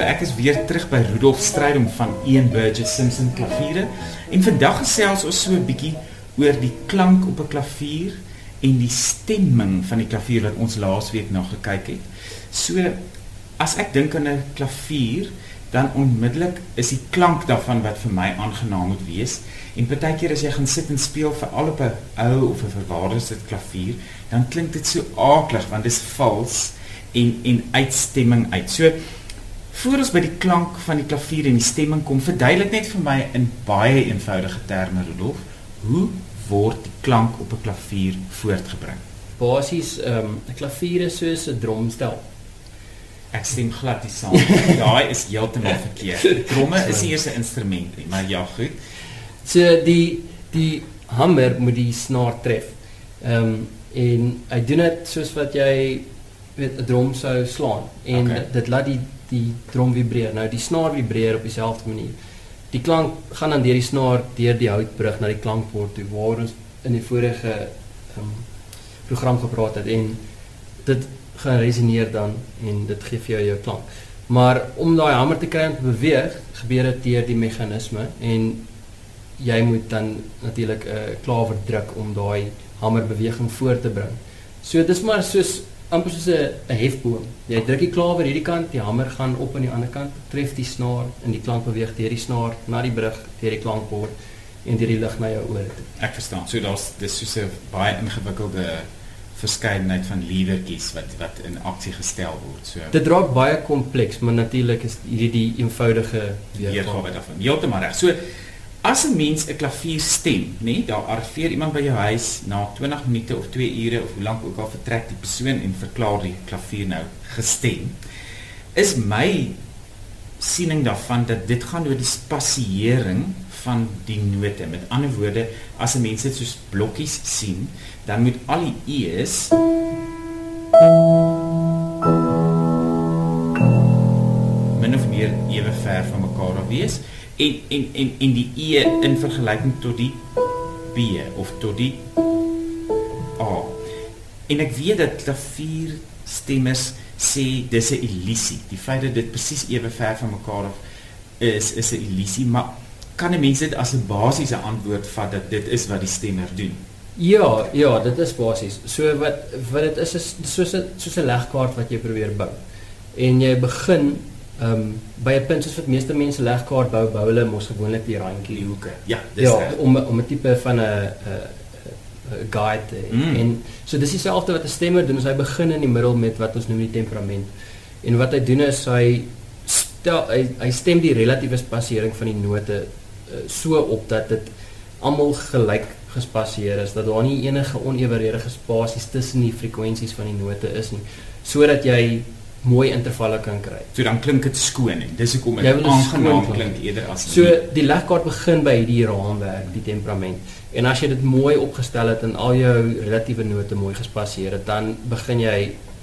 So ek is weer terug by Rudolf Strydom van Ian Burgess Simpson Klaviere en vandag gesels ons so 'n bietjie oor die klank op 'n klavier en die stemming van die klavier wat ons laasweek na gekyk het. So as ek dink aan 'n klavier, dan onmiddellik is die klank daarvan wat vir my aangenaam moet wees. En partykeer as jy gaan sit en speel vir al op 'n ou of 'n verwaarloosde klavier, dan klink dit so aaklig want dit is vals en en uitstemming uit. So voor ons by die klank van die klavier en die stemming kom, verduidelik net vir my in baie eenvoudige terme Rudolf, hoe word die klank op 'n klavier voortgebring? Basies, ehm um, 'n klavier is soos 'n drumstel. Ek stem glad nie saam. Daai is heeltemal verkeerd. Dromme is nie eers 'n instrument nie, maar ja, goed. So die die hamer moet die snaar tref. Ehm um, en hy doen dit soos wat jy met 'n drum sou slaan en okay. dit laat die die drum vibreer. Nou die snaar vibreer op dieselfde manier. Die klank gaan dan deur die snaar deur die houtbrug na die klankbord toe waar ons in die vorige um, program gepraat het en dit gaan resoneer dan en dit gee vir jou jou klank. Maar om daai hamer te kry om te beweeg, gebeur dit deur die meganisme en jy moet dan natuurlik 'n uh, klawer druk om daai hamerbeweging voort te bring. So dis maar soos amper soos 'n hefboom. Jy druk die klawer hierdie kant, die hamer gaan op aan die ander kant, tref die snaar en die klank beweeg deur die snaar na die brug, deur die klankbord en deur die lug na jou ore toe. Ek verstaan. So daar's dis soos 'n baie ingewikkelde verskeidenheid van liewertjies wat wat in aksie gestel word. So Dit raak baie kompleks, maar natuurlik is hierdie die eenvoudige weergawe daarvan. Heeltemal reg. So As 'n mens 'n klavier stem, nê, nee, daar arriveer iemand by jou huis na 20 minute of 2 ure of hoe lank ook al vertrek die persoon en verklaar die klavier nou gestem. Is my siening daarvan dat dit gaan oor die spasiering van die note. Met ander woorde, as 'n mens dit soos blokkies sien, dan moet al die e's min of meer ewe ver van mekaar wees en en en en die e in vergelyking tot die b of tot die a. En ek weet dat klavier stemmers sê dis 'n illusie. Die feit dat dit presies ewe ver van mekaar af is is 'n illusie, maar kan 'n mens dit as 'n basiese antwoord vat dat dit is wat die stemmer doen? Ja, ja, dit is basies. So wat wat dit is is soos 'n soos 'n legkaart wat jy probeer bou. En jy begin Ehm um, by 'n punt soos wat meeste mense legkaart bou, bou hulle mos gewoonlik die randjie die hoeke. Ja, dis ja, reg. om om 'n tipe van 'n 'n guide te mm. en so dis dieselfde wat 'n stemmer doen, hy begin in die middel met wat ons noem die temperament. En wat hy doen is hy stel hy, hy stem die relatiewe spasiering van die note uh, so op dat dit almal gelyk gespasieer is dat daar nie enige oneweredige spasies tussen die frekwensies van die note is nie sodat jy mooi intervalle kan kry. So dan klink dit skoon en dis hoekom dit aangenaam klink eerder as So die legkaart begin by hierdie raamwerk, die temperament. En as jy dit mooi opgestel het en al jou relatiewe note mooi gespasieer het, dan begin jy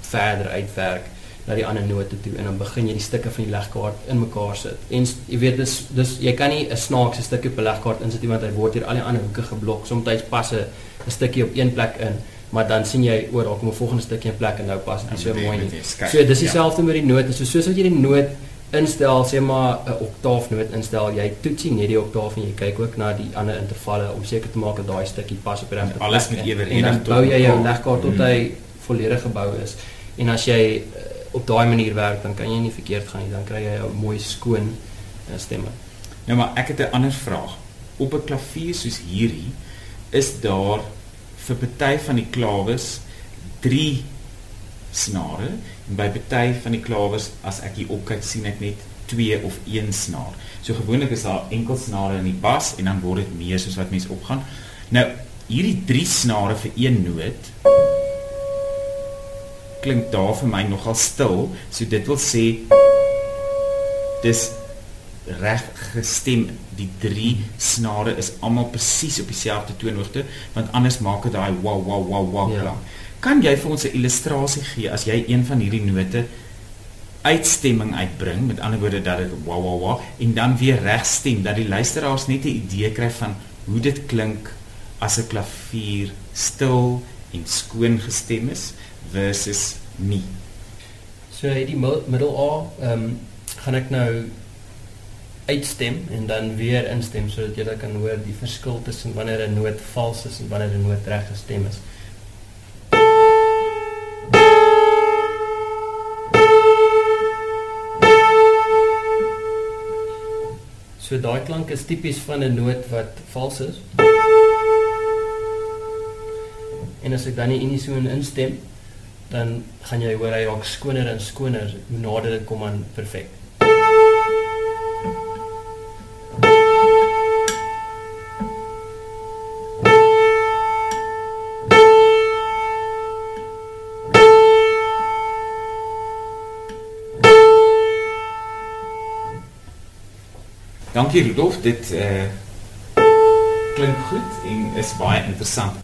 verder uitwerk na die ander note toe en dan begin jy die stukke van die legkaart in mekaar sit. En jy weet dis dis jy kan nie 'n snaakse stukkie op 'n legkaart insit nie want hy word hier al die ander hoeke geblok. Soms pas 'n stukkie op een plek in maar dan sien jy oor daar kom 'n volgende stukkie in plek en nou pas dit so mooi nie. So dis dieselfde ja. met die note. So soos wat jy die noot instel, sê maar 'n oktaafnoot instel, jy toets nie die oktaaf en jy kyk ook na die ander intervalle om seker te maak dat daai stukkie pas op die regte plek. Alles moet ewe en dan bou jy jou legkaart tot mm. hy volledig gebou is. En as jy uh, op daai manier werk, dan kan jy nie verkeerd gaan nie. Dan kry jy 'n mooi skoon uh, stemme. Nou maar ek het 'n ander vraag. Op 'n klavier soos hierdie is daar vir party van die klawes 3 snare en by party van die klawes as ek hier opkyk sien ek net 2 of 1 snaar. So gewoonlik is daar enkel snare in die bas en dan word dit meer soos wat mense opgaan. Nou hierdie 3 snare vir een noot klink daar vir my nogal stil. So dit wil sê dis reg gestem. Die drie snare is almal presies op dieselfde toonhoogte, want anders maak dit daai wow wow wow wow ja. klank. Kan jy vir ons 'n illustrasie gee as jy een van hierdie note uitstemming uitbring, met ander woorde dat dit wow wow wow en dan weer reg stem dat die luisteraars net 'n idee kry van hoe dit klink as 'n klavier stil en skoon gestem is versus nie. So hierdie middel A, ehm um, gaan ek nou uitstem en dan weer instem sodat jy kan hoor die verskil tussen wanneer 'n noot vals is en wanneer 'n noot reg gestem is. So daai klank is tipies van 'n noot wat vals is. En as ek dan die unison instem, dan gaan jy hoor hy raak skoner en skoner hoe nader dit kom aan perfek. Dankie Rudolf, dit uh klink goed en is baie interessant.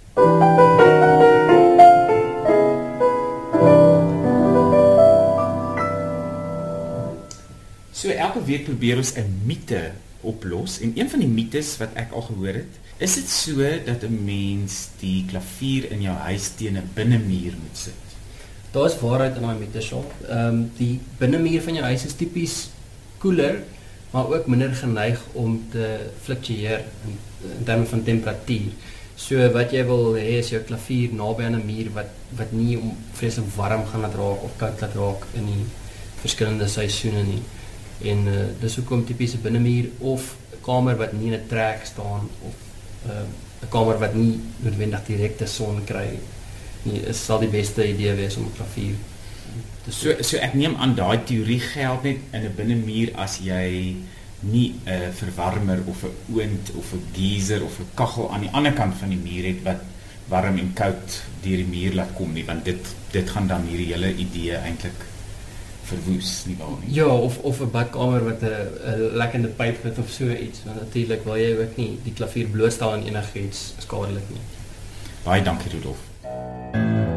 So elke week probeer ons 'n mite oplos en een van die mites wat ek al gehoor het, is dit so dat 'n mens die klavier in jou huis teen 'n binnemuur moet sit. Daar is waarheid in daai mite, so. Ehm um, die binnemuur van jou huis is tipies koeler maar ook minder geneig om te fluktueer in, in terme van temperatuur. So wat jy wil hê is jou klavier naby aan 'n muur wat wat nie om vreeslik warm gaan laat raak of koud laat raak in die verskillende seisoene nie. En uh, dis hoekom tipiese binnemuur of 'n kamer wat nie in 'n trek staan of eh, 'n uh, kamer wat nie noodwendig direkte son kry nie, is sal die beste idee wees om 'n klavier So so ek neem aan daai teorie geld net in 'n binnemuur as jy nie 'n verwarmer of 'n oond of 'n geyser of 'n kaggel aan die ander kant van die muur het wat warm en koud deur die muur laat kom nie want dit dit gaan dan hierdie hele idee eintlik verwoes nie waar nie. Ja, of of 'n badkamer wat 'n 'n lekkende pyp het of so iets. Want natuurlik wil jy ook nie die klavier blootstel aan enigiets skadelik nie. Baie dankie Rudolf. Thank you